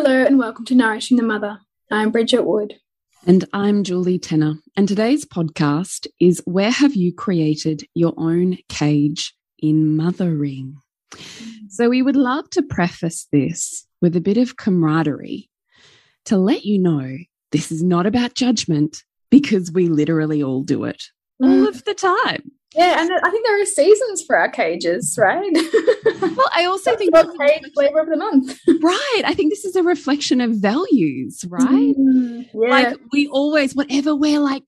Hello, and welcome to Nourishing the Mother. I'm Bridget Wood. And I'm Julie Tenner. And today's podcast is Where Have You Created Your Own Cage in Mothering? So, we would love to preface this with a bit of camaraderie to let you know this is not about judgment because we literally all do it all mm. of the time. Yeah, and I think there are seasons for our cages, right? well, I also think what cage flavor of the month, right? I think this is a reflection of values, right? Mm, yeah. Like we always, whatever we're like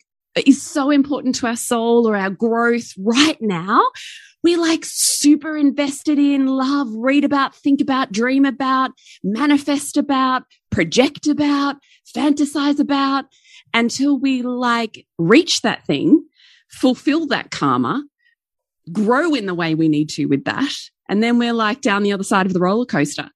is so important to our soul or our growth right now. We like super invested in love, read about, think about, dream about, manifest about, project about, fantasize about until we like reach that thing fulfill that karma, grow in the way we need to with that. And then we're like down the other side of the roller coaster.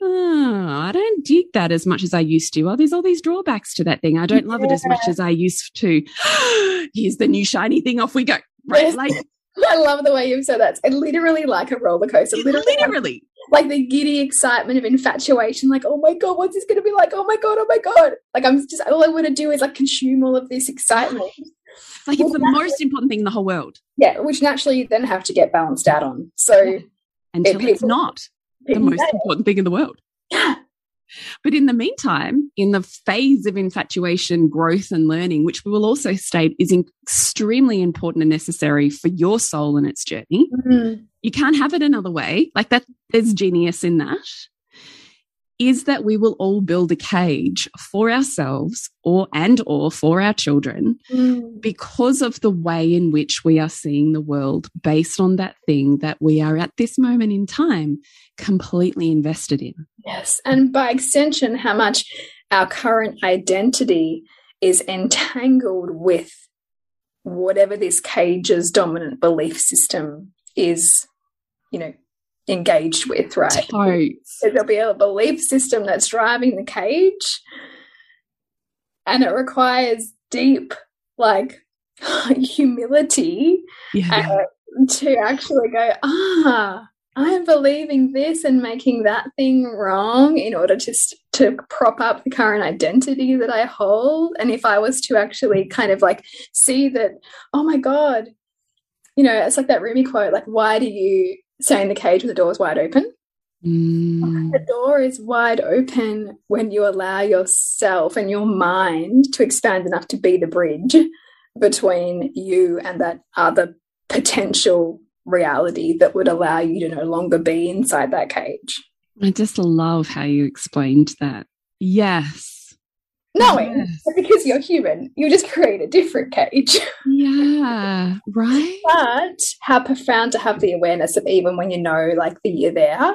Oh, I don't dig that as much as I used to. Oh, there's all these drawbacks to that thing. I don't love yeah. it as much as I used to. Here's the new shiny thing. Off we go. Right. Like, I love the way you've said that. It's literally like a roller coaster. Literally. literally. Like, like, the giddy excitement of infatuation. Like, oh my God, what's this going to be like? Oh my God, oh my God. Like, I'm just, all I want to do is like consume all of this excitement. Like it's the most important thing in the whole world. Yeah, which naturally you then have to get balanced out on. So yeah. until it, people, it's not the most important thing in the world. Yeah. But in the meantime, in the phase of infatuation, growth, and learning, which we will also state is extremely important and necessary for your soul and its journey, mm -hmm. you can't have it another way. Like that, there's genius in that is that we will all build a cage for ourselves or and or for our children mm. because of the way in which we are seeing the world based on that thing that we are at this moment in time completely invested in yes and by extension how much our current identity is entangled with whatever this cage's dominant belief system is you know engaged with, right? Totes. There'll be a belief system that's driving the cage, and it requires deep, like, humility yeah. uh, to actually go, ah, I'm believing this and making that thing wrong in order to to prop up the current identity that I hold. And if I was to actually kind of like see that, oh my god, you know, it's like that Rumi quote, like, why do you stay in the cage when the door is wide open. Mm. The door is wide open when you allow yourself and your mind to expand enough to be the bridge between you and that other potential reality that would allow you to no longer be inside that cage. I just love how you explained that. Yes knowing because you're human, you just create a different cage. Yeah, right. but how profound to have the awareness of even when you know, like, that you're there.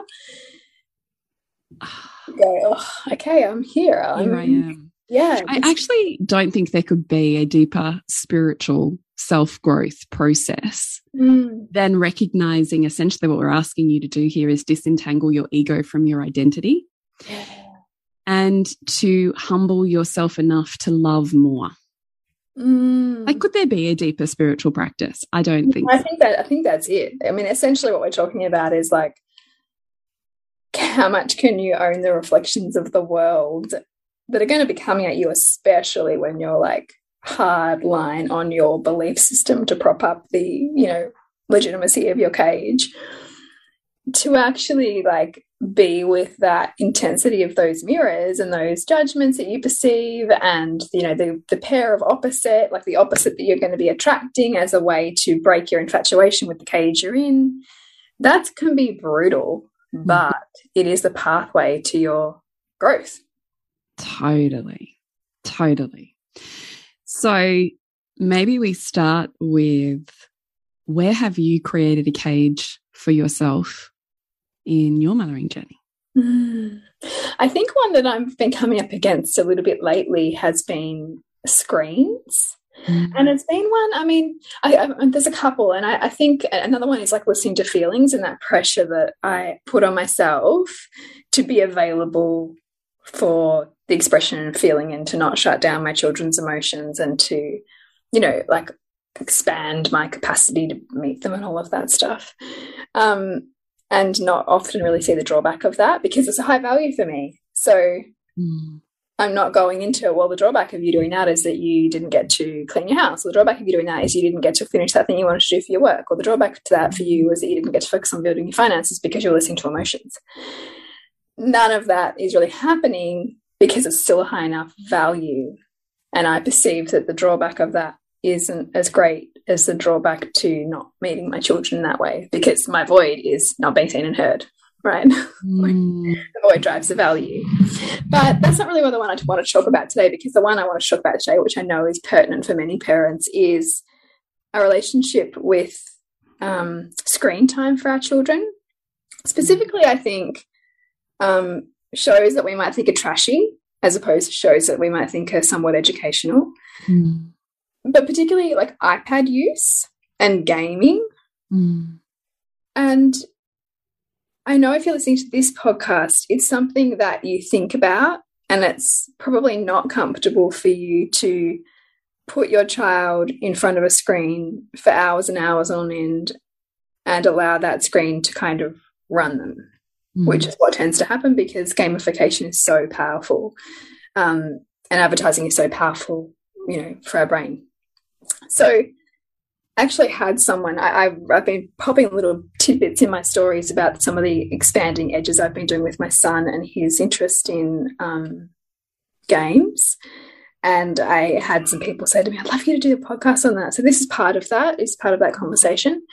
You go, oh, okay, I'm here. I'm, here I am. Yeah. I actually don't think there could be a deeper spiritual self growth process mm. than recognizing essentially what we're asking you to do here is disentangle your ego from your identity. Yeah and to humble yourself enough to love more. Mm. Like, could there be a deeper spiritual practice? I don't think. I so. think that I think that's it. I mean, essentially, what we're talking about is like, how much can you own the reflections of the world that are going to be coming at you, especially when you're like hard line on your belief system to prop up the you know legitimacy of your cage to actually like be with that intensity of those mirrors and those judgments that you perceive and you know the the pair of opposite like the opposite that you're going to be attracting as a way to break your infatuation with the cage you're in. That can be brutal mm-hmm. but it is the pathway to your growth. Totally. Totally. So maybe we start with where have you created a cage for yourself in your mothering journey? Mm. I think one that I've been coming up against a little bit lately has been screens. Mm. And it's been one, I mean, I, I, there's a couple, and I, I, think another one is like listening to feelings and that pressure that I put on myself to be available for the expression and feeling and to not shut down my children's emotions and to, you know, like expand my capacity to meet them and all of that stuff. Um, and not often really see the drawback of that because it's a high value for me. So mm. I'm not going into, it. well, the drawback of you doing that is that you didn't get to clean your house. Or the drawback of you doing that is you didn't get to finish that thing you wanted to do for your work. Or the drawback to that for you was that you didn't get to focus on building your finances because you're listening to emotions. None of that is really happening because it's still a high enough value. And I perceive that the drawback of that isn't as great as the drawback to not meeting my children that way because my void is not being seen and heard right? Mm. the void drives the value. But that's not really what the one i want to talk about today because the one i want to talk about today which i know is pertinent for many parents is a relationship with um, screen time for our children. Specifically i think um, shows that we might think are trashy as opposed to shows that we might think are somewhat educational. Mm but particularly like iPad use and gaming. Mm. And I know if you're listening to this podcast, it's something that you think about, and it's probably not comfortable for you to put your child in front of a screen for hours and hours on end and allow that screen to kind of run them, mm. which is what tends to happen because gamification is so powerful um, and advertising is so powerful, you know, for our brain. So actually had someone, I, have been popping little tidbits in my stories about some of the expanding edges I've been doing with my son and his interest in um, games. And I had some people say to me, I'd love you to do a podcast on that. So this is part of that, is part of that conversation.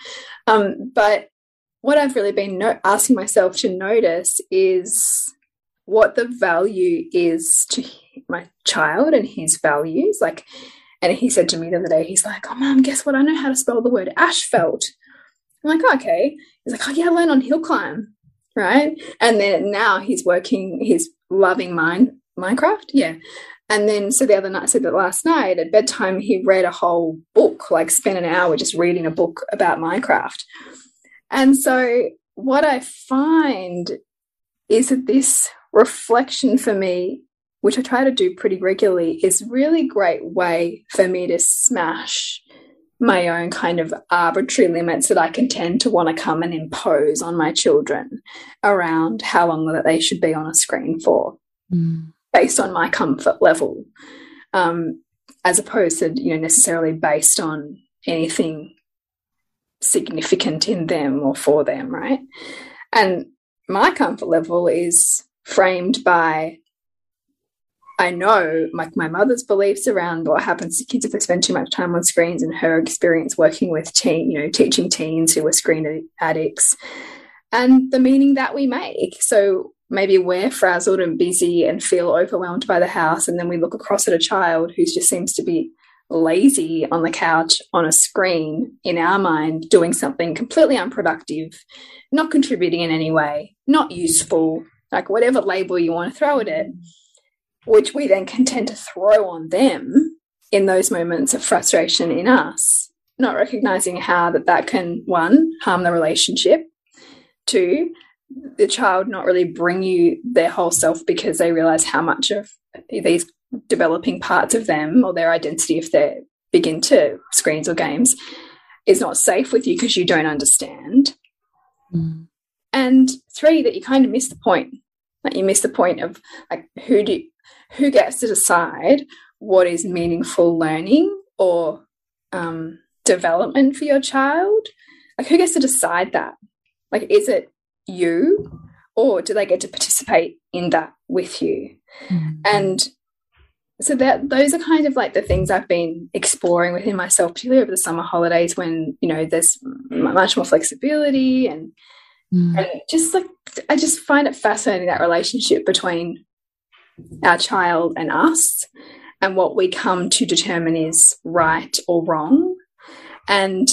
Um, but what I've really been asking myself to notice is what the value is to my child and his values. Like, and he said to me the other day, he's like, Oh, mom, guess what? I know how to spell the word asphalt. I'm like, oh, okay. He's like, Oh, yeah, I learned on hill climb. Right. And then now he's working, he's loving mine, Minecraft. Yeah. And then, so the other night, so that last night at bedtime, he read a whole book, like spent an hour just reading a book about Minecraft. And so, what I find is that this reflection for me which I try to do pretty regularly, is really great way for me to smash my own kind of arbitrary limits that I can tend to want to come and impose on my children around how long that they should be on a screen for, mm. based on my comfort level, um, as opposed to you know necessarily based on anything significant in them or for them, right? And my comfort level is framed by I know like my mother's beliefs around what happens to kids if they spend too much time on screens and her experience working with teen, you know, teaching teens who were screen addicts and the meaning that we make. So maybe we're frazzled and busy and feel overwhelmed by the house. And then we look across at a child who just seems to be lazy on the couch on a screen in our mind, doing something completely unproductive, not contributing in any way, not useful, like whatever label you want to throw at it which we then can tend to throw on them in those moments of frustration in us, not recognizing how that that can one harm the relationship, two the child not really bring you their whole self because they realize how much of these developing parts of them or their identity if they're big into screens or games is not safe with you because you don't understand. Mm. And three, that you kind of miss the point. Like you miss the point of like who do who gets to decide what is meaningful learning or um, development for your child? Like who gets to decide that? Like is it you or do they get to participate in that with you? Mm. And so that those are kind of like the things I've been exploring within myself, particularly over the summer holidays when you know there's much more flexibility and mm. and just like I just find it fascinating that relationship between our child and us and what we come to determine is right or wrong and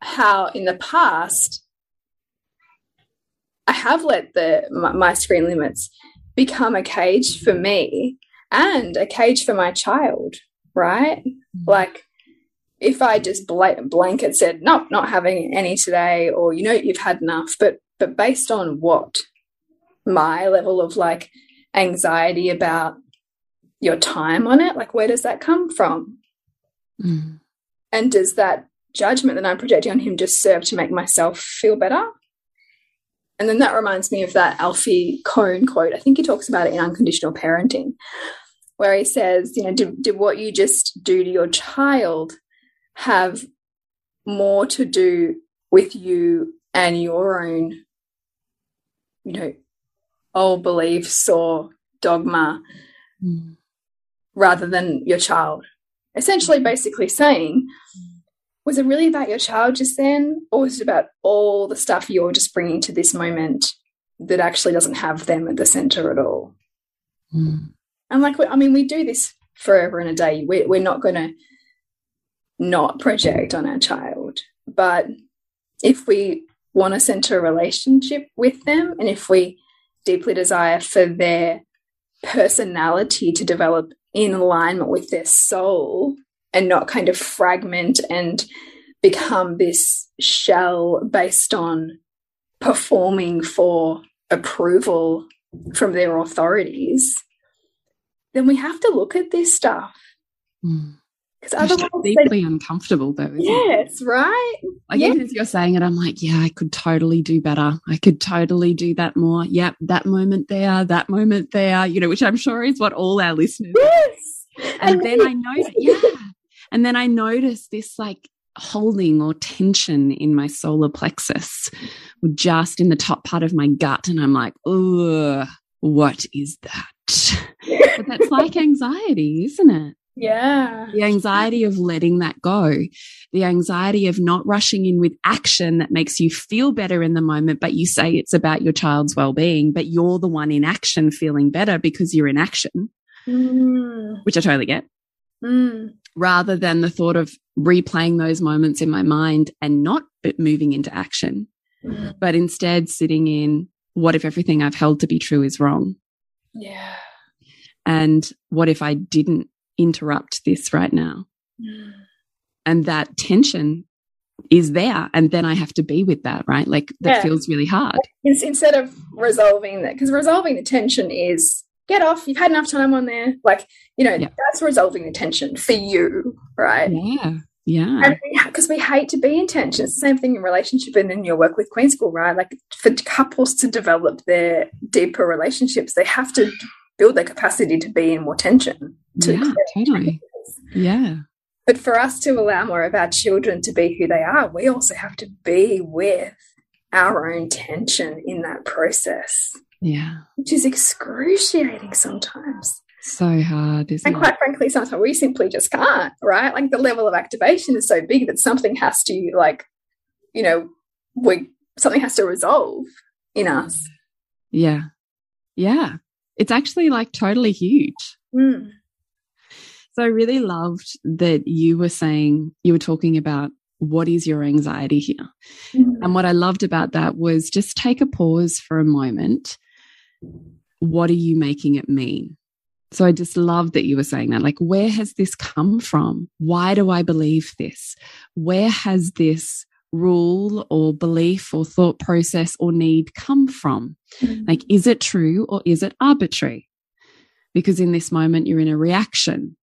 how in the past I have let the my, my screen limits become a cage for me and a cage for my child, right? Mm. Like if I just bl blanket said, nope, not having any today, or you know, you've had enough, but but based on what my level of like anxiety about your time on it, like where does that come from? Mm. And does that judgment that I'm projecting on him just serve to make myself feel better? And then that reminds me of that Alfie Kohn quote. I think he talks about it in Unconditional Parenting, where he says, you know, did, did what you just do to your child have more to do with you and your own, you know, old beliefs or dogma mm. rather than your child? Essentially, basically saying, was it really about your child just then, or was it about all the stuff you're just bringing to this moment that actually doesn't have them at the center at all? Mm. And like, I mean, we do this forever and a day. We're, we're not going to not project on our child. But if we want to center a relationship with them and if we deeply desire for their personality to develop in alignment with their soul and not kind of fragment and become this shell based on performing for approval from their authorities, then we have to look at this stuff. Hmm. Because otherwise, deeply uncomfortable, though. yes, it? right. Like yes. even as you're saying it, I'm like, yeah, I could totally do better. I could totally do that more. Yep, that moment there, that moment there. You know, which I'm sure is what all our listeners. Yes. And, and then I know, yeah. And then I notice this like holding or tension in my solar plexus, just in the top part of my gut, and I'm like, oh, what is that? but that's like anxiety, isn't it? Yeah. The anxiety of letting that go, the anxiety of not rushing in with action that makes you feel better in the moment, but you say it's about your child's well being, but you're the one in action feeling better because you're in action, mm. which I totally get. Mm. Rather than the thought of replaying those moments in my mind and not moving into action, mm. but instead sitting in what if everything I've held to be true is wrong? Yeah. And what if I didn't interrupt this right now? Mm. And that tension is there. And then I have to be with that, right? Like that yeah. feels really hard. Instead of resolving that, because resolving the tension is get off, you've had enough time on there. Like, you know, yeah. that's resolving the tension for you, right? Yeah. Yeah. Because we, we, hate to be in tension. It's the same thing in relationship and in your work with Queen School, right? Like for couples to develop their deeper relationships, they have to build their capacity to be in more tension. To yeah, totally. Yeah. But for us to allow more of our children to be who they are, we also have to be with our own tension in that process. Yeah. Which is excruciating sometimes. So hard, isn't and quite frankly, sometimes we simply just can't, right? Like the level of activation is so big that something has to, like, you know, we something has to resolve in us. Yeah. Yeah. It's actually like totally huge. Mm. So I really loved that you were saying, you were talking about what is your anxiety here? Mm -hmm. And what I loved about that was just take a pause for a moment. What are you making it mean? So I just love that you were saying that. Like, where has this come from? Why do I believe this? Where has this rule or belief or thought process or need come from? Mm. Like, is it true or is it arbitrary? because in this moment you're in a reaction.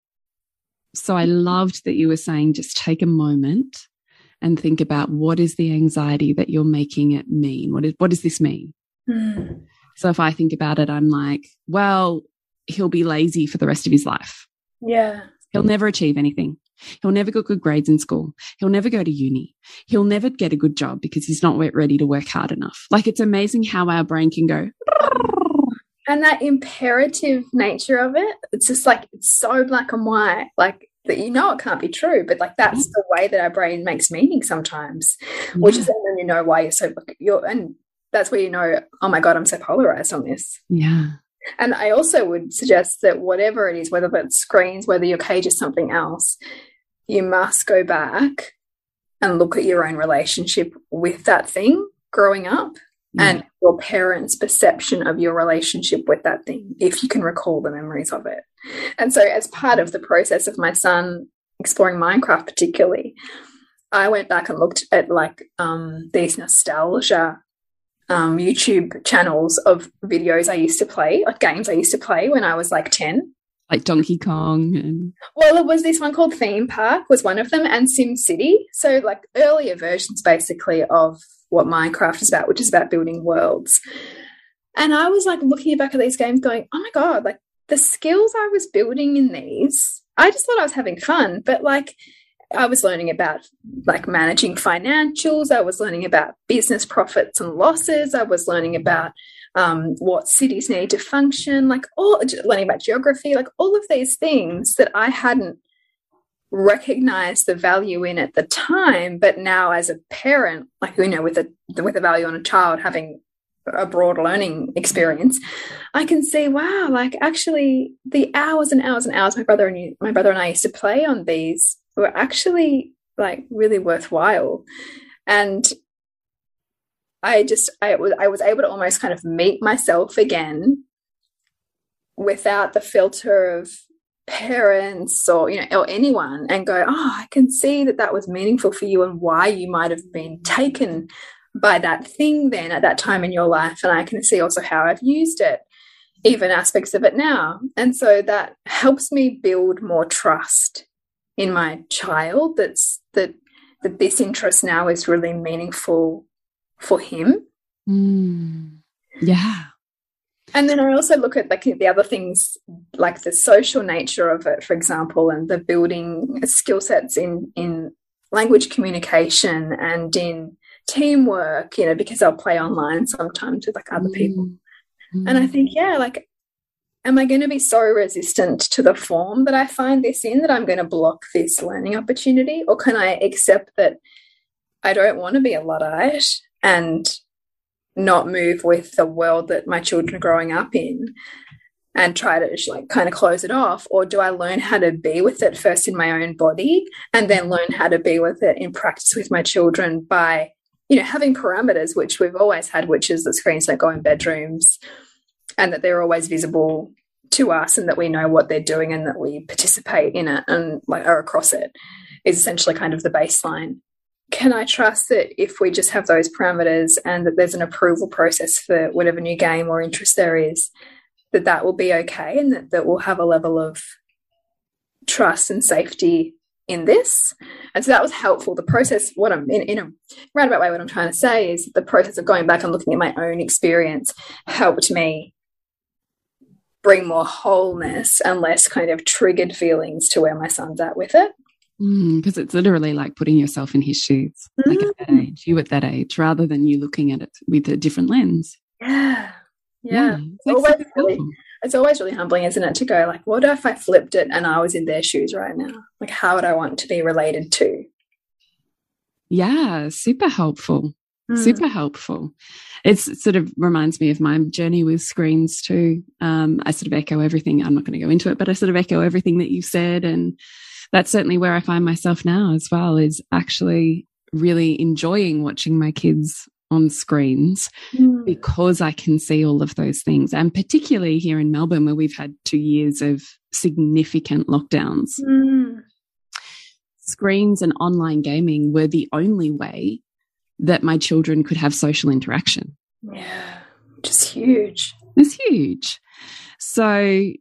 So I loved that you were saying just take a moment and think about what is the anxiety that you're making it mean? What, is, what does this mean? Mm. So if I think about it, I'm like, well, he'll be lazy for the rest of his life. Yeah. He'll never achieve anything. He'll never get good grades in school. He'll never go to uni. He'll never get a good job because he's not ready to work hard enough. Like it's amazing how our brain can go. And that imperative nature of it, it's just like, it's so black and white. Like that you know it can't be true, but like that's the way that our brain makes meaning sometimes, which is when you know why you're so, you're, and that's where you know, oh my God, I'm so polarized on this. Yeah. And I also would suggest that whatever it is, whether it's screens, whether your cage is something else, you must go back and look at your own relationship with that thing growing up yeah. and your parents' perception of your relationship with that thing, if you can recall the memories of it. And so, as part of the process of my son exploring Minecraft, particularly, I went back and looked at like um, these nostalgia um, YouTube channels of videos I used to play, like games I used to play when I was like 10 like Donkey Kong and well it was this one called Theme Park was one of them and Sim City. So like earlier versions basically of what Minecraft is about which is about building worlds. And I was like looking back at these games going oh my god like the skills I was building in these I just thought I was having fun. But like I was learning about like managing financials. I was learning about business profits and losses. I was learning about um, what cities need to function, like all learning about geography, like all of these things that I hadn't recognized the value in at the time, but now as a parent, like you know, with a with a value on a child having a broad learning experience, I can see, wow, like actually the hours and hours and hours my brother and you, my brother and I used to play on these were actually like really worthwhile. And I just I was I was able to almost kind of meet myself again without the filter of parents or you know or anyone and go oh I can see that that was meaningful for you and why you might have been taken by that thing then at that time in your life and I can see also how I've used it even aspects of it now. And so that helps me build more trust in my child that's that that this interest now is really meaningful for him. Mm. Yeah. And then I also look at like the other things, like the social nature of it, for example, and the building skill sets in in language communication and in teamwork. You know, because I'll play online sometimes with like other people, mm. and I think, yeah, like, am I going to be so resistant to the form that I find this in that I'm going to block this learning opportunity, or can I accept that I don't want to be a luddite and not move with the world that my children are growing up in and try to like kind of close it off? Or do i learn how to be with it first in my own body and then learn how to be with it in practice with my children by you know having parameters which we've always had which is the screens don't go in bedrooms and that they're always visible to us and that we know what they're doing and that we participate in it and like are across it is essentially kind of the baseline can I trust that if we just have those parameters and that there's an approval process for whatever new game or interest there is, that that will be okay and that, that we'll have a level of trust and safety in this. And so that was helpful. The process, what I'm in, in a roundabout way, what I'm trying to say is the process of going back and looking at my own experience helped me bring more wholeness and less kind of triggered feelings to where my son's at with it because mm, it's literally like putting yourself in his shoes, mm. like at that mm. age, you at that age, rather than you looking at it with a different lens. Yeah. Yeah. yeah. It's, always really, it's always really humbling, isn't it? To go like, what if I flipped it and I was in their shoes right now? Like, how would I want to be related to? Yeah, super helpful. Mm. Super helpful. It's it sort of reminds me of my journey with screens too. Um, I sort of echo everything. I'm not going to go into it, but I sort of echo everything that you said and that's certainly where I find myself now as well is actually really enjoying watching my kids on screens mm. because I can see all of those things. And particularly here in Melbourne, where we've had two years of significant lockdowns, mm. screens and online gaming were the only way that my children could have social interaction. Yeah, just huge. It's huge. So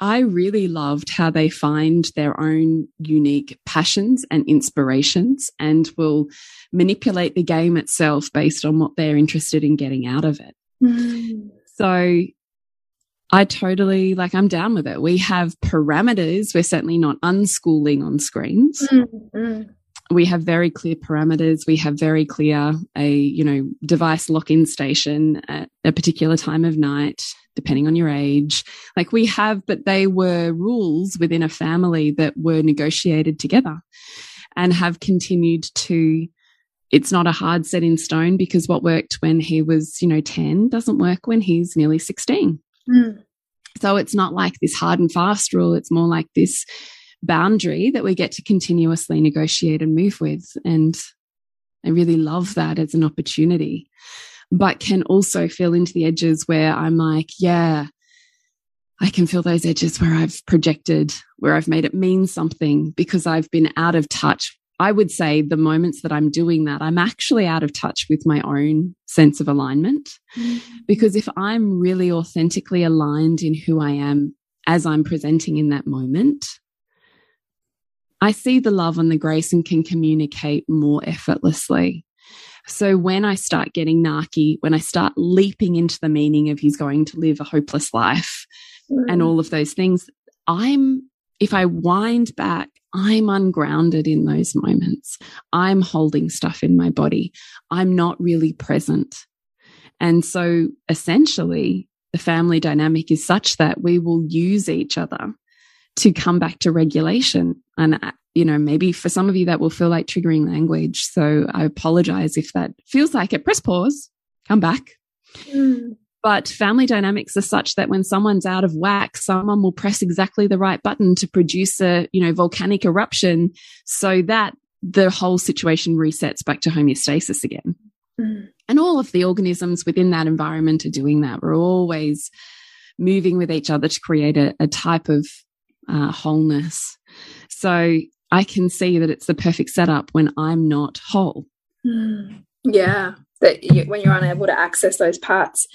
I really loved how they find their own unique passions and inspirations and will manipulate the game itself based on what they're interested in getting out of it. Mm. So I totally like, I'm down with it. We have parameters. We're certainly not unschooling on screens. Mm -hmm. We have very clear parameters. We have very clear, a, you know, device lock in station at a particular time of night depending on your age. Like we have, but they were rules within a family that were negotiated together and have continued to. It's not a hard set in stone because what worked when he was, you know, 10 doesn't work when he's nearly 16. Mm. So it's not like this hard and fast rule. It's more like this boundary that we get to continuously negotiate and move with. And I really love that as an opportunity but can also feel into the edges where I'm like, yeah, I can feel those edges where I've projected, where I've made it mean something because I've been out of touch. I would say the moments that I'm doing that, I'm actually out of touch with my own sense of alignment. Mm. Because if I'm really authentically aligned in who I am as I'm presenting in that moment, I see the love and the grace and can communicate more effortlessly. So when I start getting narky, when I start leaping into the meaning of he's going to live a hopeless life mm. and all of those things, I'm, if I wind back, I'm ungrounded in those moments. I'm holding stuff in my body. I'm not really present. And so essentially, the family dynamic is such that we will use each other to come back to regulation. And you know, maybe for some of you that will feel like triggering language. So I apologize if that feels like it. Press pause, come back. Mm. But family dynamics are such that when someone's out of whack, someone will press exactly the right button to produce a, you know, volcanic eruption so that the whole situation resets back to homeostasis again. Mm. And all of the organisms within that environment are doing that. We're always moving with each other to create a, a type of uh, wholeness. So I can see that it's the perfect setup when I'm not whole. Mm. Yeah. That you, when you're unable to access those parts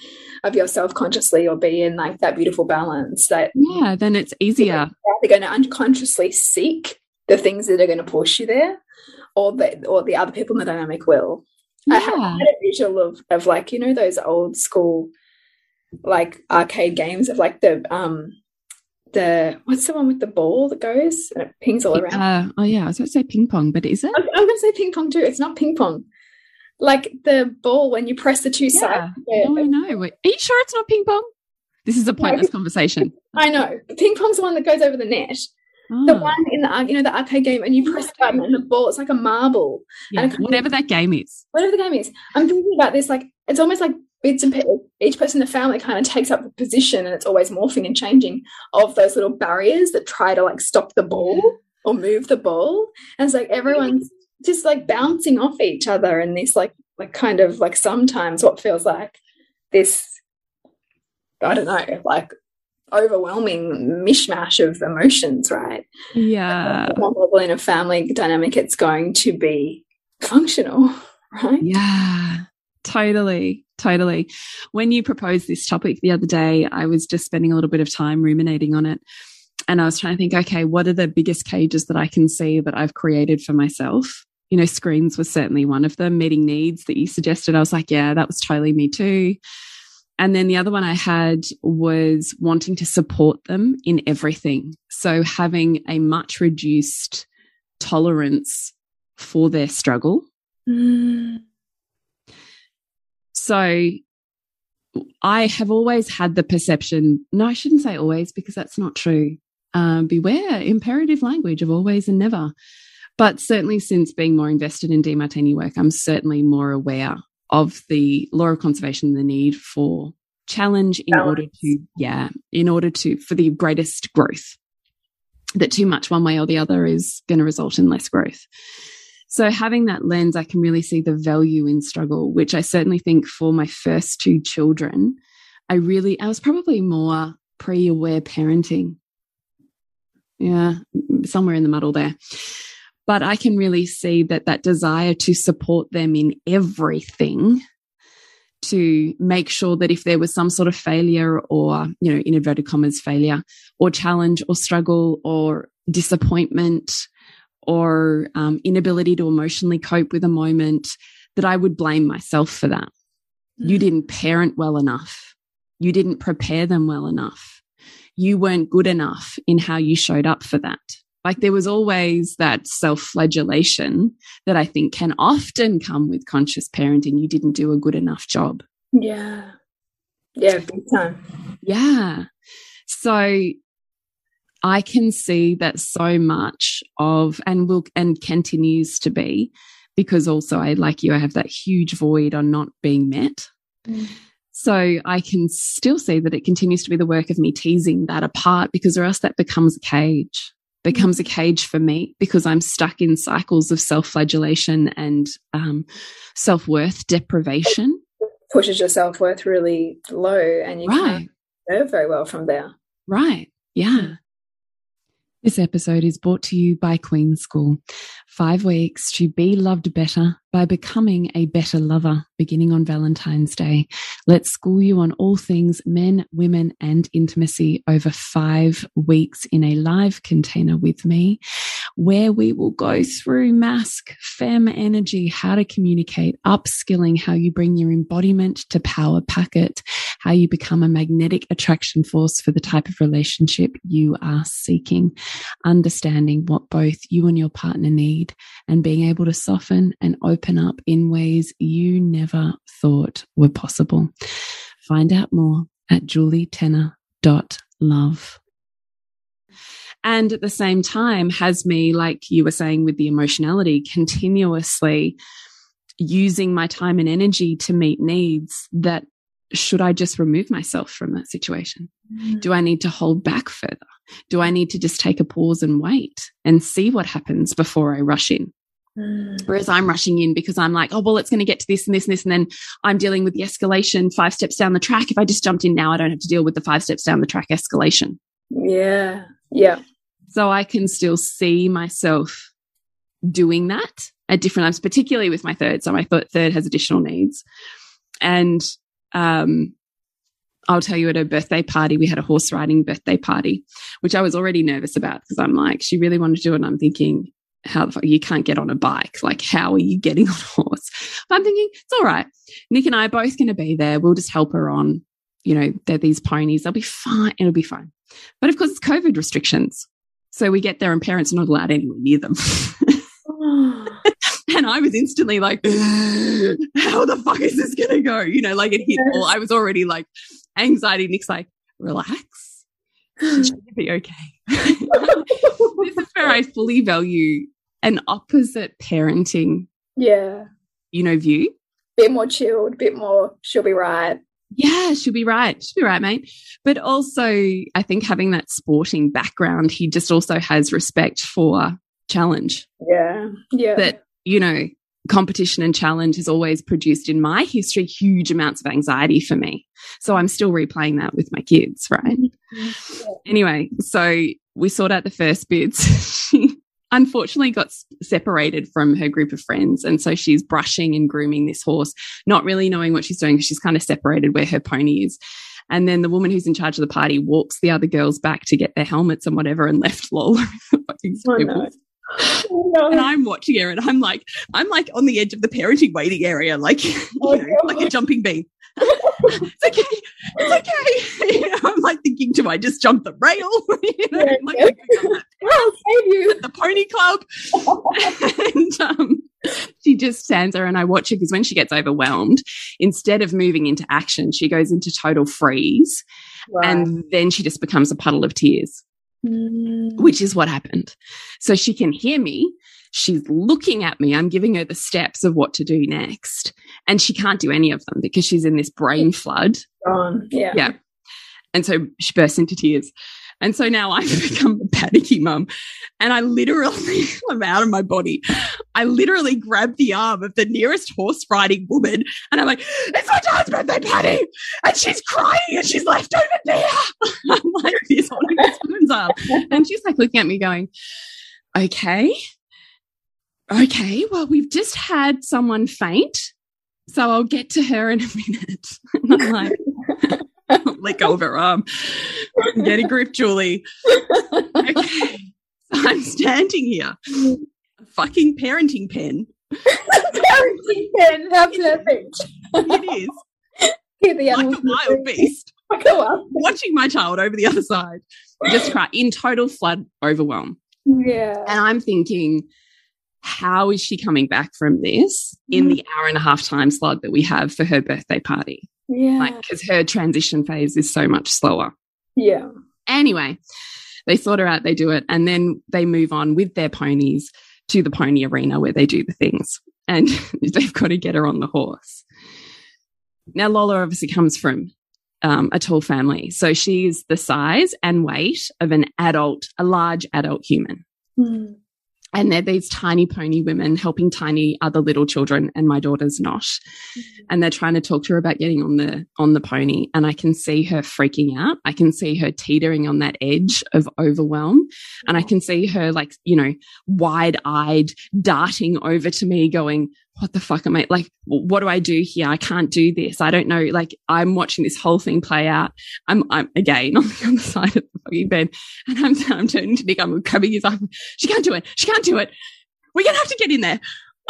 of yourself consciously or be in like that beautiful balance that yeah then it's easier they're going to unconsciously seek the things that are going to push you there or the or the other people in the dynamic will yeah. I had a visual of of like you know those old school like arcade games of like the um the what's the one with the ball that goes and it pings all around? Uh, oh yeah, I was going to say ping pong, but is it? I'm, I'm going to say ping pong too. It's not ping pong. Like the ball when you press the two yeah. sides. Oh, I know. Wait, are you sure it's not ping pong? This is a pointless no. conversation. I know. Ping pong's the one that goes over the net. Oh. The one in the you know the arcade game, and you press the button, and the ball it's like a marble. Yeah, and whatever that game is. Whatever the game is, I'm thinking about this like it's almost like bits and each person in the family kind of takes up the position and it's always morphing and changing of those little barriers that try to like stop the ball or move the ball. And it's like everyone's just like bouncing off each other and this like like kind of like sometimes what feels like this i don't know like overwhelming mishmash of emotions right? Yeah. In a family dynamic it's going to be functional right? Yeah totally Totally. When you proposed this topic the other day, I was just spending a little bit of time ruminating on it. And I was trying to think, okay, what are the biggest cages that I can see that I've created for myself? You know, screens was certainly one of them. Meeting needs that you suggested, I was like, yeah, that was totally me too. And then the other one I had was wanting to support them in everything. So having a much reduced tolerance for their struggle. Mm. So I have always had the perception, no, I shouldn't say always because that's not true. Um, beware imperative language of always and never. But certainly since being more invested in Demartini work, I'm certainly more aware of the law of conservation and the need for challenge in Balance. order to, yeah, in order to, for the greatest growth. That too much one way or the other is going to result in less growth. So having that lens, I can really see the value in struggle, which I certainly think for my first two children, I really, I was probably more pre aware parenting. Yeah, somewhere in the muddle there. But I can really see that that desire to support them in everything to make sure that if there was some sort of failure or, you know, in inverted commas, failure or challenge or struggle or disappointment or um, inability to emotionally cope with a moment, that I would blame myself for that. Mm. You didn't parent well enough. You didn't prepare them well enough. You weren't good enough in how you showed up for that. Like there was always that self flagellation that I think can often come with conscious parenting. You didn't do a good enough job. Yeah. Yeah, big time. Yeah. So I can see that so much of, and will, and continues to be, because also I, like you, I have that huge void on not being met. Mm. So I can still see that it continues to be the work of me teasing that apart because or else that becomes a cage becomes a cage for me because I'm stuck in cycles of self flagellation and um, self worth deprivation. Pushes your self worth really low and you right. can't serve very well from there. Right. Yeah. This episode is brought to you by Queen School. Five weeks to be loved better by becoming a better lover beginning on Valentine's Day. Let's school you on all things men, women, and intimacy over five weeks in a live container with me, where we will go through mask, fem energy, how to communicate, upskilling, how you bring your embodiment to power packet, how you become a magnetic attraction force for the type of relationship you are seeking, understanding what both you and your partner need, and being able to soften and open up in ways you never thought were possible. Find out more at julietenner.love. And at the same time, has me, like you were saying with the emotionality, continuously using my time and energy to meet needs that should I just remove myself from that situation? Mm. Do I need to hold back further? Do I need to just take a pause and wait and see what happens before I rush in? Mm. Whereas I'm rushing in because I'm like, oh, well, it's going to get to this and this and this. And then I'm dealing with the escalation five steps down the track. If I just jumped in now, I don't have to deal with the five steps down the track escalation. Yeah. Yeah. So I can still see myself doing that at different times, particularly with my third. So my th third has additional needs. And, um, I'll tell you at her birthday party, we had a horse riding birthday party, which I was already nervous about because I'm like, she really wanted to do it. And I'm thinking, how the fuck you can't get on a bike. Like, how are you getting on a horse? But I'm thinking, it's all right. Nick and I are both going to be there. We'll just help her on. You know, they're these ponies. They'll be fine. It'll be fine. But of course, it's COVID restrictions. So we get there and parents are not allowed anywhere near them. and I was instantly like, how the fuck is this going to go? You know, like it hit all. I was already like anxiety. Nick's like, relax. She'll be okay. this is where I fully value an opposite parenting yeah you know view bit more chilled bit more she'll be right yeah she'll be right she'll be right mate but also i think having that sporting background he just also has respect for challenge yeah yeah that you know competition and challenge has always produced in my history huge amounts of anxiety for me so i'm still replaying that with my kids right mm -hmm. anyway so we sort out the first bids she unfortunately got separated from her group of friends. And so she's brushing and grooming this horse, not really knowing what she's doing because she's kind of separated where her pony is. And then the woman who's in charge of the party walks the other girls back to get their helmets and whatever and left Lola in the fucking oh, no. No. And I'm watching her and I'm like, I'm like on the edge of the parenting waiting area, like, oh, you know, like a jumping bean. it's okay. It's okay. You know, I'm like thinking, do I just jump the rail? you know, yeah, like, yeah. I'll save you. At the pony club. and um, she just stands there and I watch her because when she gets overwhelmed, instead of moving into action, she goes into total freeze. And then she just becomes a puddle of tears, mm. which is what happened. So she can hear me She's looking at me. I'm giving her the steps of what to do next. And she can't do any of them because she's in this brain flood. Gone. Yeah. Yeah. And so she bursts into tears. And so now I've become a panicky mum. And I literally, I'm out of my body. I literally grab the arm of the nearest horse riding woman and I'm like, it's my dad's birthday party. And she's crying and she's left over there. I'm like this holding this woman's arm. And she's like looking at me going, okay, okay, well, we've just had someone faint So I'll get to her in a minute. And I'm like, let go of her arm. Get a grip, Julie. Okay. So I'm standing here, a fucking parenting pen. parenting pen, how perfect. It is. Like a wild beast. Watching my child over the other side. Just cry in total flood overwhelm. Yeah. And I'm thinking, how is she coming back from this in mm-hmm. the hour and a half time slot that we have for her birthday party? Yeah. Like, because her transition phase is so much slower. yeah. Anyway, they sort her out, they do it, and then they move on with their ponies to the pony arena where they do the things. And they've got to get her on the horse. Now, Lola obviously comes from um, a tall family. So she is the size and weight of an adult, a large adult human. Mm. And they're these tiny pony women helping tiny other little children, and my daughter's not. And they're trying to talk to her about getting on the on the pony. And I can see her freaking out. I can see her teetering on that edge of overwhelm. And I can see her like, you know, wide-eyed darting over to me, going, What the fuck am I like, what do I do here? I can't do this. I don't know. Like I'm watching this whole thing play out. I'm I'm again on the other side of the fucking bed. And I'm I'm turning to Nick, I'm grabbing his arm. She can't do it. She can't do it. We're gonna have to get in there.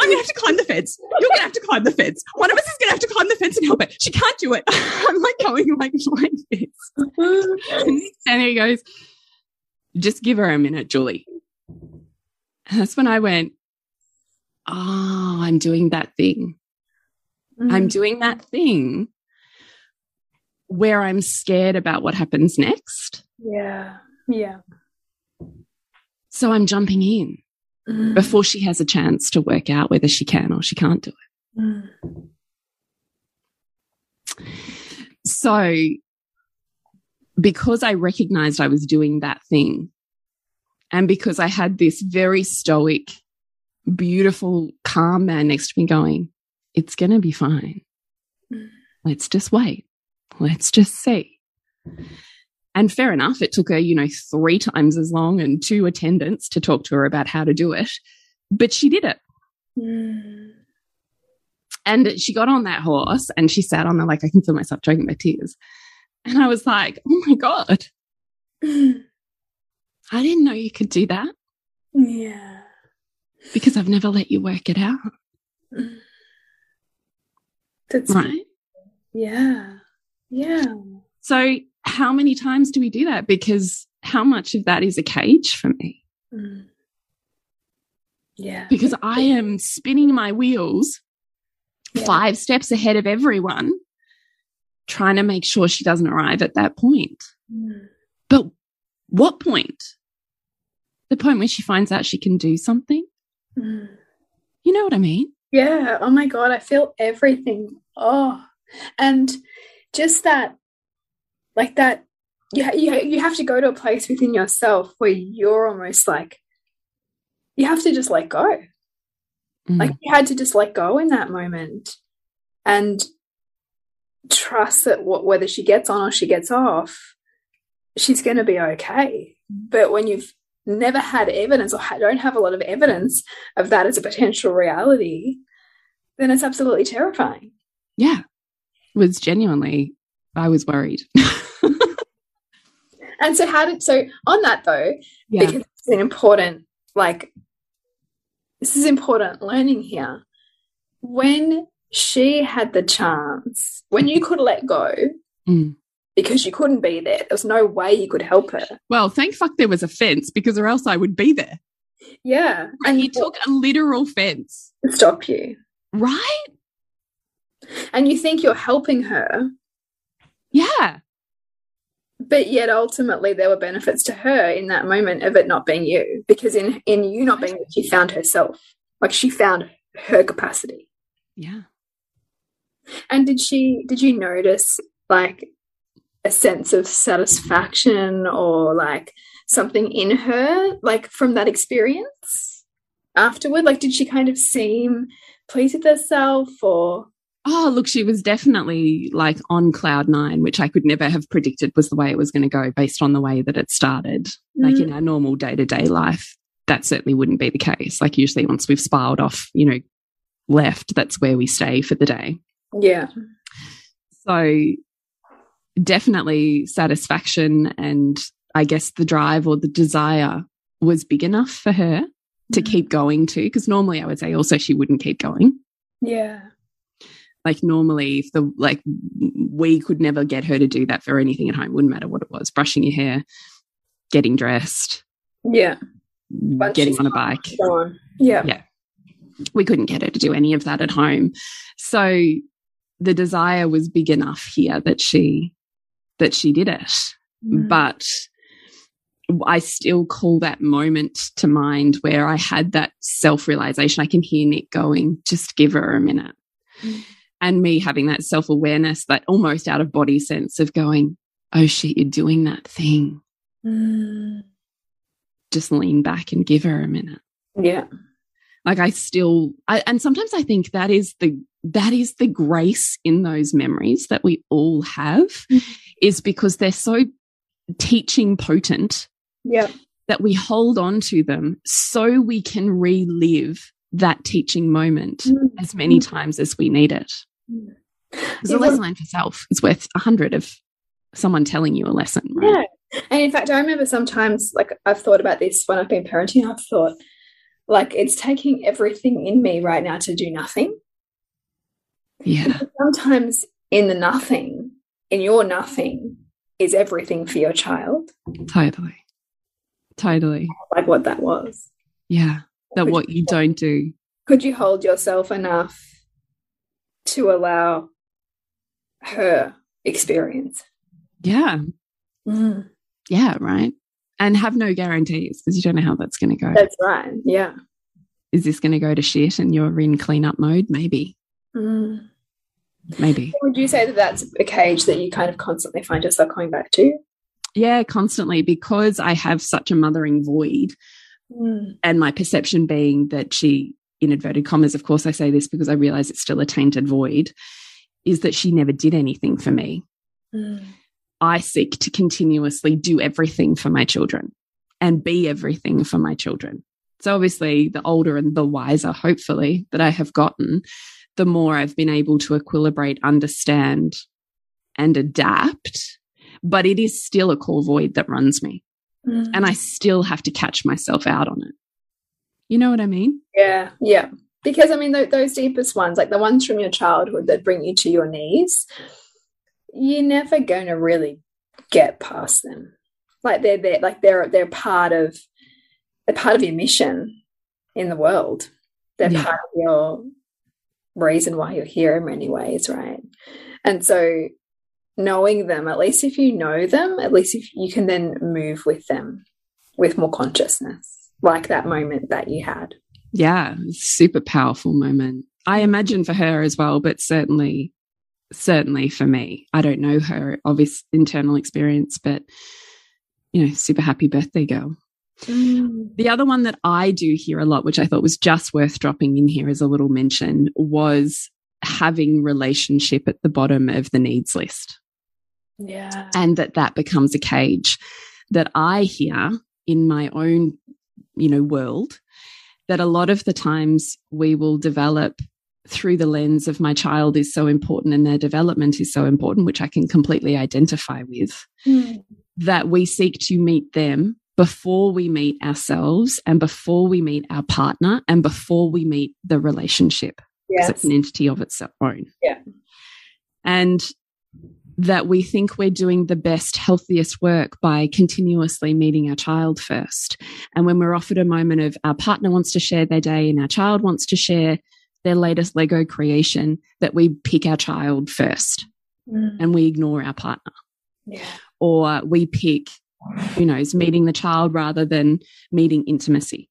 I'm gonna have to climb the fence. You're gonna have to climb the fence. One of us is gonna have to climb the fence and help her. She can't do it. I'm like going like like this. And Nick standing there goes, just give her a minute, Julie. And that's when I went, Oh, I'm doing that thing. I'm doing that thing where I'm scared about what happens next. Yeah. Yeah. So I'm jumping in Mm. before she has a chance to work out whether she can or she can't do it. Mm. So, because I recognized I was doing that thing, and because I had this very stoic, beautiful, calm man next to me going, it's going to be fine. Mm. Let's just wait. Let's just see. And fair enough, it took her, you know, three times as long and two attendants to talk to her about how to do it, but she did it. Mm. And she got on that horse and she sat on there like I can feel myself choking my tears. And I was like, oh my God. I didn't know you could do that Yeah. Because I've never let you work it out. That's Right. Yeah. Yeah. So, how many times do we do that? Because how much of that is a cage for me? Mm. Yeah. Because I am spinning my wheels Yeah. five steps ahead of everyone, trying to make sure she doesn't arrive at that point. Mm. But what point? The point where she finds out she can do something? Mm. You know what I mean? Yeah. Oh my God. I feel everything. Oh, and just that, like that, you, you, you have to go to a place within yourself where you're almost like, you have to just let go. Mm. Like you had to just let go in that moment and trust that wh whether she gets on or she gets off, she's going to be okay. But when you've never had evidence or don't have a lot of evidence of that as a potential reality, then it's absolutely terrifying. yeah, it was genuinely, I was worried. And so, how did so on that though? yeah. Because it's an important, like, this is important learning here. When she had the chance, when you could let go, Mm. Because you couldn't be there, there was no way you could help her. Well, thank fuck there was a fence because or else I would be there. Yeah. And you took a literal fence, to stop you. right? And you think you're helping her, Yeah. but yet ultimately there were benefits to her in that moment of it not being you. Because in, in you not being you, she found herself. Like she found her capacity. Yeah. And did she did you notice like a sense of satisfaction or like something in her like from that experience afterward? Like did she kind of seem pleased with herself or Oh, look, she was definitely like on cloud nine, which I could never have predicted was the way it was going to go based on the way that it started. Like in mm. our normal day to day life, that certainly wouldn't be the case. Like usually once we've spiraled off, you know, left, that's where we stay for the day. Yeah. So definitely satisfaction and I guess the drive or the desire was big enough for her to mm. keep going to. Because normally I would say also she wouldn't keep going. Yeah. Like normally, if the like we could never get her to do that for anything at home, wouldn't matter what it was, brushing your hair, getting dressed. Yeah. But getting on a bike. On. Yeah. Yeah. We couldn't get her to do any of that at home. So the desire was big enough here that she that she did it. Mm. But I still call that moment to mind where I had that self realization. I can hear Nick going, just give her a minute. Mm. And me having that self awareness, that almost out of body sense of going, oh shit, you're doing that thing. Mm. Just lean back and give her a minute. Yeah. Like I still, I, and sometimes I think that is the, that is the grace in those memories that we all have mm. Is because they're so teaching potent yeah. that we hold on to them so we can relive that teaching moment mm. as many times as we need it. Because a lesson learned for self is worth a hundred of someone telling you a lesson, right? Yeah. And in fact, I remember sometimes, like, I've thought about this when I've been parenting, I've thought, like, it's taking everything in me right now to do nothing. Yeah. sometimes in the nothing, in your nothing, is everything for your child. Totally. Totally. Like what that was. Yeah. That could what you, you don't do. Could you hold yourself enough to allow her experience? Yeah. Mm. Yeah, right. And have no guarantees because you don't know how that's going to go. That's right. Yeah. Is this going to go to shit and you're in cleanup mode? Maybe. Mm. Maybe. Would you say that that's a cage that you kind of constantly find yourself coming back to? Yeah, constantly because I have such a mothering void. Mm. And my perception being that she, in inverted commas, of course, I say this because I realize it's still a tainted void, is that she never did anything for me. Mm. I seek to continuously do everything for my children and be everything for my children. So, obviously, the older and the wiser, hopefully, that I have gotten, the more I've been able to equilibrate, understand, and adapt but it is still a core void that runs me. Mm. And I still have to catch myself out on it. You know what I mean? Yeah, yeah. Because I mean, th those deepest ones, like the ones from your childhood that bring you to your knees, you're never going to really get past them. Like they're they're like they're they're part of they're part of your mission in the world. They're yeah. part of your reason why you're here in many ways, right? And so knowing them, at least if you know them, at least if you can then move with them with more consciousness, like that moment that you had. Yeah, super powerful moment. I imagine for her as well, but certainly, certainly for me. I don't know her obvious internal experience, but you know, super happy birthday girl. Mm. The other one that I do hear a lot, which I thought was just worth dropping in here as a little mention, was having relationship at the bottom of the needs list. Yeah. And that that becomes a cage that I hear in my own, you know, world that a lot of the times we will develop through the lens of my child is so important and their development is so important, which I can completely identify with, mm. that we seek to meet them before we meet ourselves and before we meet our partner and before we meet the relationship. Yes. It's an entity of its own. Yeah. And that we think we're doing the best, healthiest work by continuously meeting our child first. And when we're offered a moment of our partner wants to share their day and our child wants to share their latest Lego creation, that we pick our child first mm. and we ignore our partner. Yeah. Or we pick, who knows, meeting the child rather than meeting intimacy.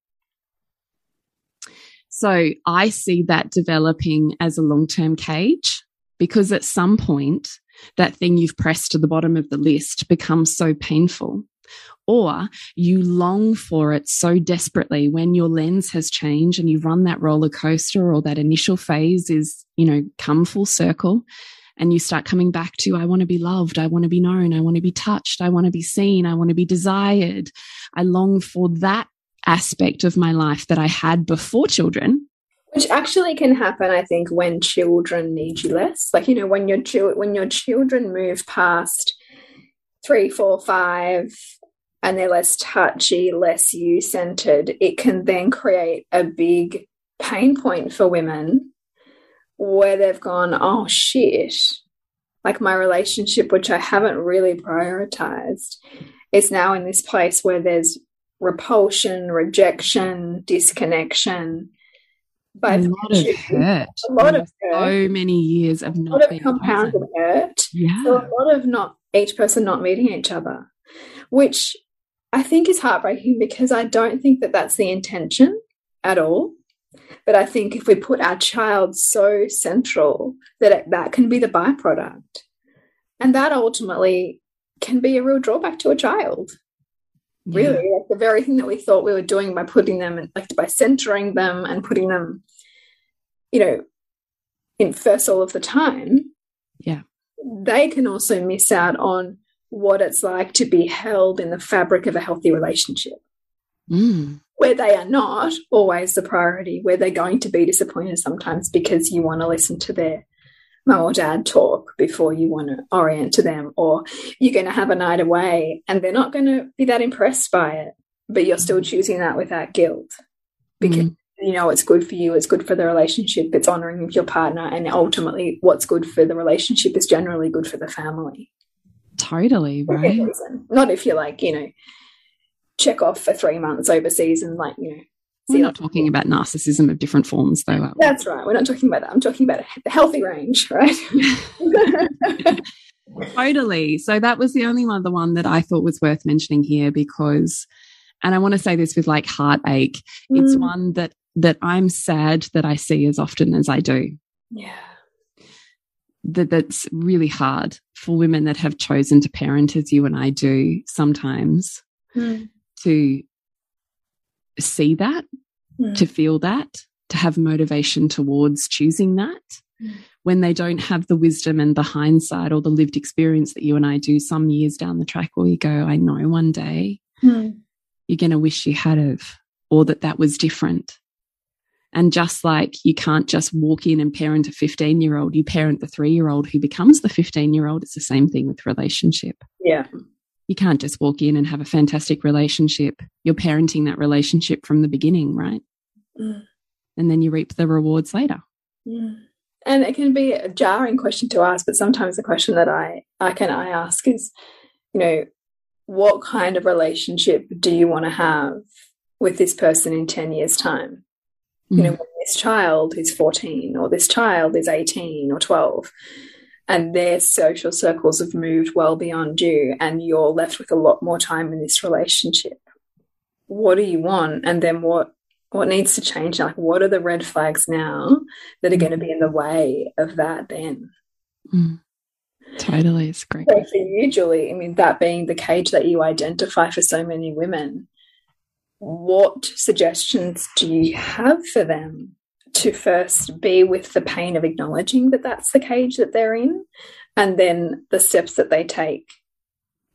So I see that developing as a long term cage because at some point that thing you've pressed to the bottom of the list becomes so painful. Or you long for it so desperately when your lens has changed and you've run that roller coaster or that initial phase is, you know, come full circle and you start coming back to, I want to be loved. I want to be known. I want to be touched. I want to be seen. I want to be desired. I long for that aspect of my life that I had before children Which actually can happen, I think, when children need you less. Like, you know, when your when your children move past three, four, five, and they're less touchy, less you centered, it can then create a big pain point for women where they've gone, oh shit, like my relationship, which I haven't really prioritized, is now in this place where there's repulsion, rejection, disconnection. But a lot of hurt. A lot of hurt. So many years of not a lot of compounded hurt. Yeah. So a lot of not each person not meeting each other, which I think is heartbreaking because I don't think that that's the intention at all. But I think if we put our child so central that it, that can be the byproduct, and that ultimately can be a real drawback to a child. Yeah. Really, like the very thing that we thought we were doing by putting them, in, like by centering them and putting them, you know, in first all of the time. Yeah, they can also miss out on what it's like to be held in the fabric of a healthy relationship. Mm where they are not always the priority, where they're going to be disappointed sometimes because you want to listen to their mum or dad talk before you want to orient to them, or you're going to have a night away and they're not going to be that impressed by it, but you're still choosing that without guilt because mm. you know it's good for you, it's good for the relationship, it's honoring your partner, and ultimately, what's good for the relationship is generally good for the family. Totally, right? Not if you're like, you know, check off for three months overseas and like you know we're not talking about narcissism of different forms though that's right. We're not talking about that. I'm talking about the healthy range right? Totally. So that was the only other one that i thought was worth mentioning here because and i want to say this with like heartache mm. it's one that that i'm sad that i see as often as i do. Yeah. That that's really hard for women that have chosen to parent as you and i do sometimes. Mm to see that, mm. to feel that, to have motivation towards choosing that. Mm. When they don't have the wisdom and the hindsight or the lived experience that you and I do some years down the track where you go, I know one day mm. you're going to wish you had of, or that that was different. And just like you can't just walk in and parent a 15 year old, you parent the three year old who becomes the 15 year old. It's the same thing with relationship. Yeah you can't just walk in and have a fantastic relationship. You're parenting that relationship from the beginning, right? Mm. And then you reap the rewards later. Mm. And it can be a jarring question to ask, but sometimes the question that I, I can I ask is, you know, what kind of relationship do you want to have with this person in 10 years' time? Mm. You know, this child is 14 or this child is 18 or 12 and their social circles have moved well beyond you and you're left with a lot more time in this relationship. What do you want? And then what what needs to change? Like what are the red flags now that are going to be in the way of that then? Mm. totally it's great so for you julie i mean that being the cage that you identify for so many women what suggestions do you have for them to first be with the pain of acknowledging that that's the cage that they're in, and then the steps that they take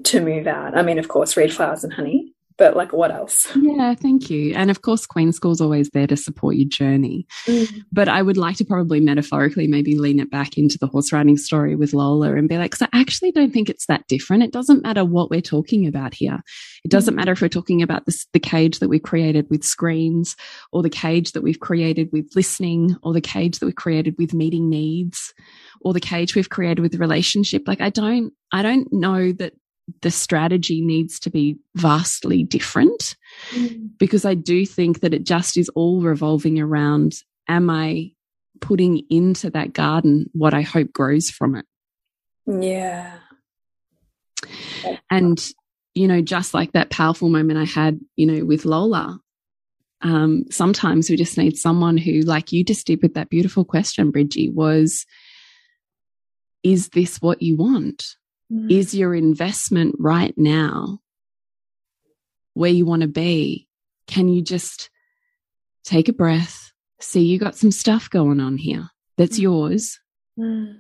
to move out. I mean, of course, read flowers and honey, but like what else? Yeah, thank you. And of course, Queen School's always there to support your journey. Mm. But I would like to probably metaphorically maybe lean it back into the horse riding story with Lola and be like, I actually don't think it's that different. It doesn't matter what we're talking about here. It doesn't mm. matter if we're talking about this, the cage that we created with screens or the cage that we've created with listening or the cage that we've created with meeting needs or the cage we've created with relationship. Like I don't, I don't know that the strategy needs to be vastly different mm. because I do think that it just is all revolving around am I putting into that garden what I hope grows from it? Yeah. And, you know, just like that powerful moment I had, you know, with Lola, um, sometimes we just need someone who, like you just did with that beautiful question, Bridgie, was, is this what you want? Mm. Is your investment right now where you want to be? Can you just take a breath, see you got some stuff going on here that's mm. yours? Mm.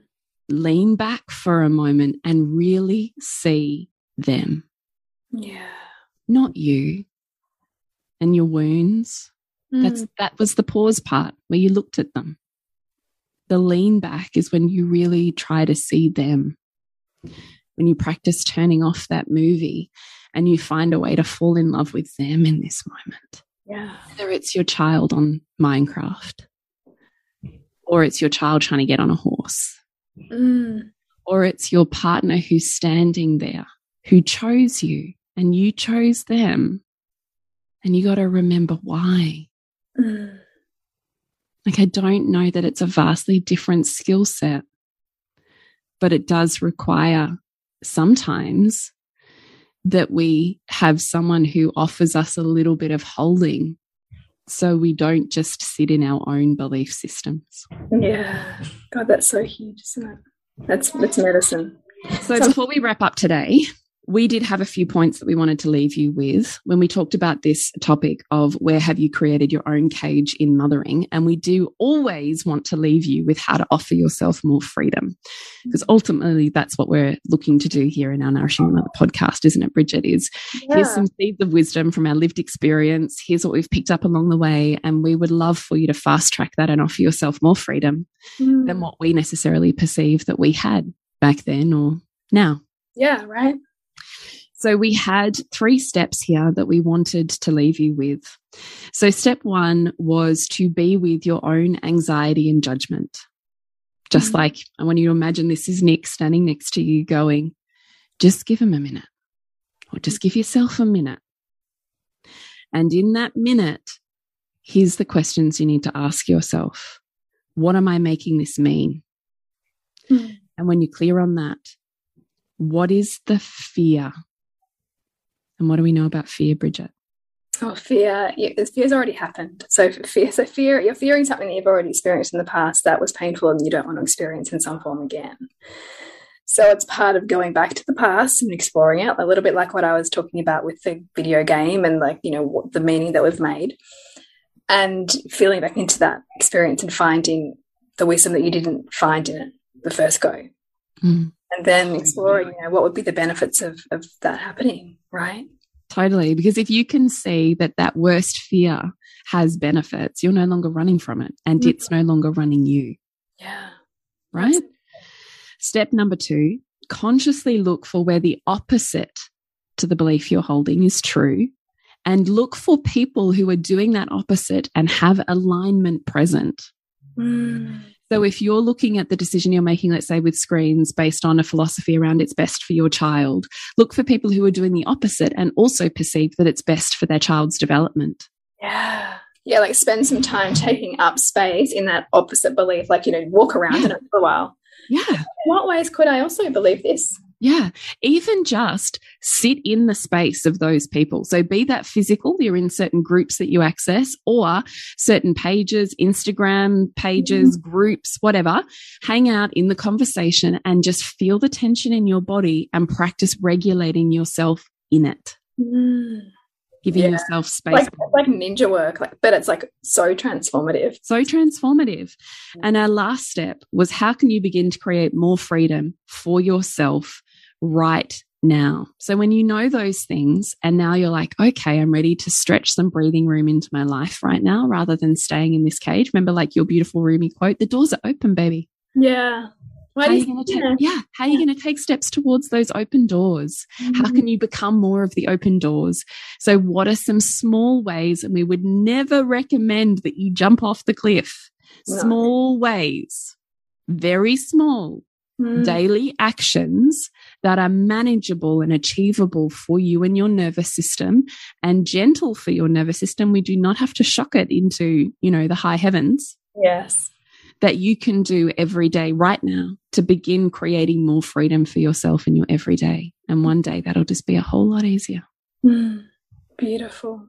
Lean back for a moment and really see them. Yeah. Not you and your wounds Mm. That's that was the pause part where you looked at them. The lean back is when you really try to see them. When you practice turning off that movie and you find a way to fall in love with them in this moment. Yeah. Whether it's your child on Minecraft or it's your child trying to get on a horse. Mm. Or it's your partner who's standing there who chose you and you chose them. And you got to remember why. Mm. Like, I don't know that it's a vastly different skill set, but it does require sometimes that we have someone who offers us a little bit of holding so we don't just sit in our own belief systems. Yeah. God, that's so huge, isn't it? That's that's medicine. So before we wrap up today, we did have a few points that we wanted to leave you with when we talked about this topic of where have you created your own cage in mothering. And we do always want to leave you with how to offer yourself more freedom. Because ultimately, that's what we're looking to do here in our Nourishing Mother podcast, isn't it, Bridget? Is yeah. here's some seeds of wisdom from our lived experience. Here's what we've picked up along the way. And we would love for you to fast track that and offer yourself more freedom mm. than what we necessarily perceive that we had back then or now. Yeah, right. So we had three steps here that we wanted to leave you with. So step one was to be with your own anxiety and judgment. Just mm -hmm. like I want you to imagine this is Nick standing next to you going, just give him a minute or just give yourself a minute. And in that minute, here's the questions you need to ask yourself. What am I making this mean? Mm. And when you're clear on that, what is the fear and what do we know about fear, Bridget? Oh, fear. Yeah, fear's already happened. So fear, so fear, you're fearing something that you've already experienced in the past that was painful and you don't want to experience in some form again. So it's part of going back to the past and exploring it, a little bit like what I was talking about with the video game and like, you know, what, the meaning that we've made and feeling back into that experience and finding the wisdom that you didn't find in it the first go. Mm and then exploring you know, what would be the benefits of, of that happening, right? Totally. Because if you can see that that worst fear has benefits, you're no longer running from it and mm -hmm. it's no longer running you. Yeah. Right? Step number two consciously look for where the opposite to the belief you're holding is true and look for people who are doing that opposite and have alignment present. Mm. So if you're looking at the decision you're making, let's say with screens based on a philosophy around it's best for your child, look for people who are doing the opposite and also perceive that it's best for their child's development. Yeah. Yeah, like spend some time taking up space in that opposite belief, like, you know, walk around yeah. in it for a while. Yeah. In what ways could I also believe this? Yeah. Even just sit in the space of those people. So be that physical, you're in certain groups that you access or certain pages, Instagram pages, mm. groups, whatever. Hang out in the conversation and just feel the tension in your body and practice regulating yourself in it. Mm. Giving yeah. yourself space. Like, like ninja work, like, but it's like so transformative. So transformative. And our last step was how can you begin to create more freedom for yourself right now. So when you know those things and now you're like, okay, I'm ready to stretch some breathing room into my life right now rather than staying in this cage. Remember like your beautiful Rumi quote, the doors are open, baby. Yeah. how are you going to take, yeah. How are you going to take steps towards those open doors? Mm -hmm. How mm-hmm. can you become more of the open doors? So what are some small ways? And we would never recommend that you jump off the cliff. Small ways, very small mm. daily actions that are manageable and achievable for you and your nervous system and gentle for your nervous system. We do not have to shock it into, you know, the high heavens. Yes. That you can do every day right now to begin creating more freedom for yourself in your everyday. And one day that'll just be a whole lot easier. Mm. Beautiful.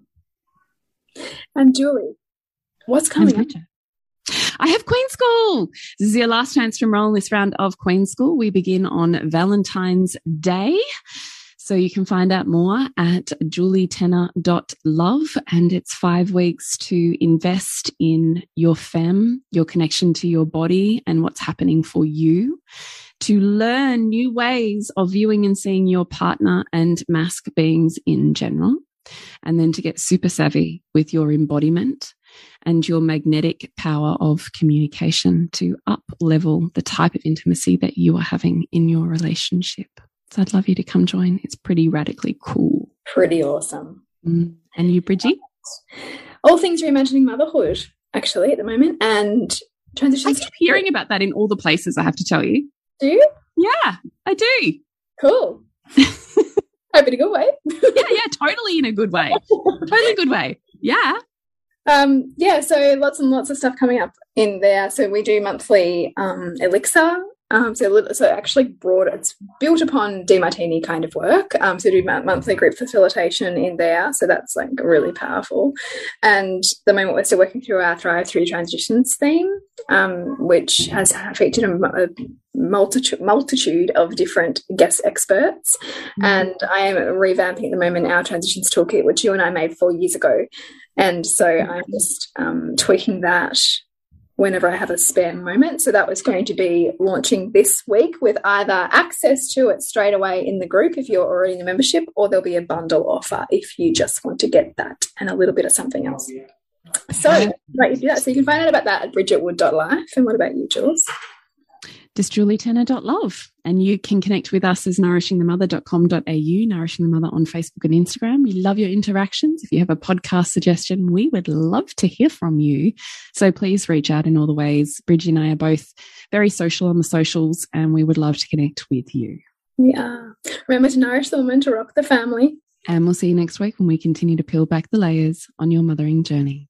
And Julie, what's coming up? I have Queen School. This is your last chance to enroll in this round of Queen School. We begin on Valentine's Day. So you can find out more at julietenner.love and it's five weeks to invest in your fem, your connection to your body and what's happening for you to learn new ways of viewing and seeing your partner and mask beings in general and then to get super savvy with your embodiment and your magnetic power of communication to up level the type of intimacy that you are having in your relationship. So I'd love you to come join. It's pretty radically cool. Pretty awesome. Mm. And you, Bridgie? All things reimagining motherhood, actually, at the moment, and transitions. I keep hearing about that in all the places, I have to tell you. Do you? Yeah, I do. Cool. Hope in a good way. yeah, yeah, totally in a good way. totally good way. Yeah. Um, yeah, so lots and lots of stuff coming up in there. So we do monthly um, Elixir um, so, so actually broad, it's built upon Demartini kind of work. Um, so do monthly group facilitation in there. So that's like really powerful. And the moment we're still working through our Thrive Through Transitions theme, um, which has featured a, a multitude, multitude of different guest experts. Mm -hmm. And I am revamping at the moment our transitions toolkit, which you and I made four years ago. And so I'm just um, tweaking that whenever I have a spare moment. So that was going to be launching this week with either access to it straight away in the group if you're already in the membership, or there'll be a bundle offer if you just want to get that and a little bit of something else. So, right, you do that. So you can find out about that at bridgetwood.life. And what about you, Jules? just julietenner.love. And you can connect with us as nourishingthemother.com.au, Nourishing the Mother on Facebook and Instagram. We love your interactions. If you have a podcast suggestion, we would love to hear from you. So please reach out in all the ways. Bridgie and I are both very social on the socials, and we would love to connect with you. We are. Remember to nourish the woman, to rock the family. And we'll see you next week when we continue to peel back the layers on your mothering journey.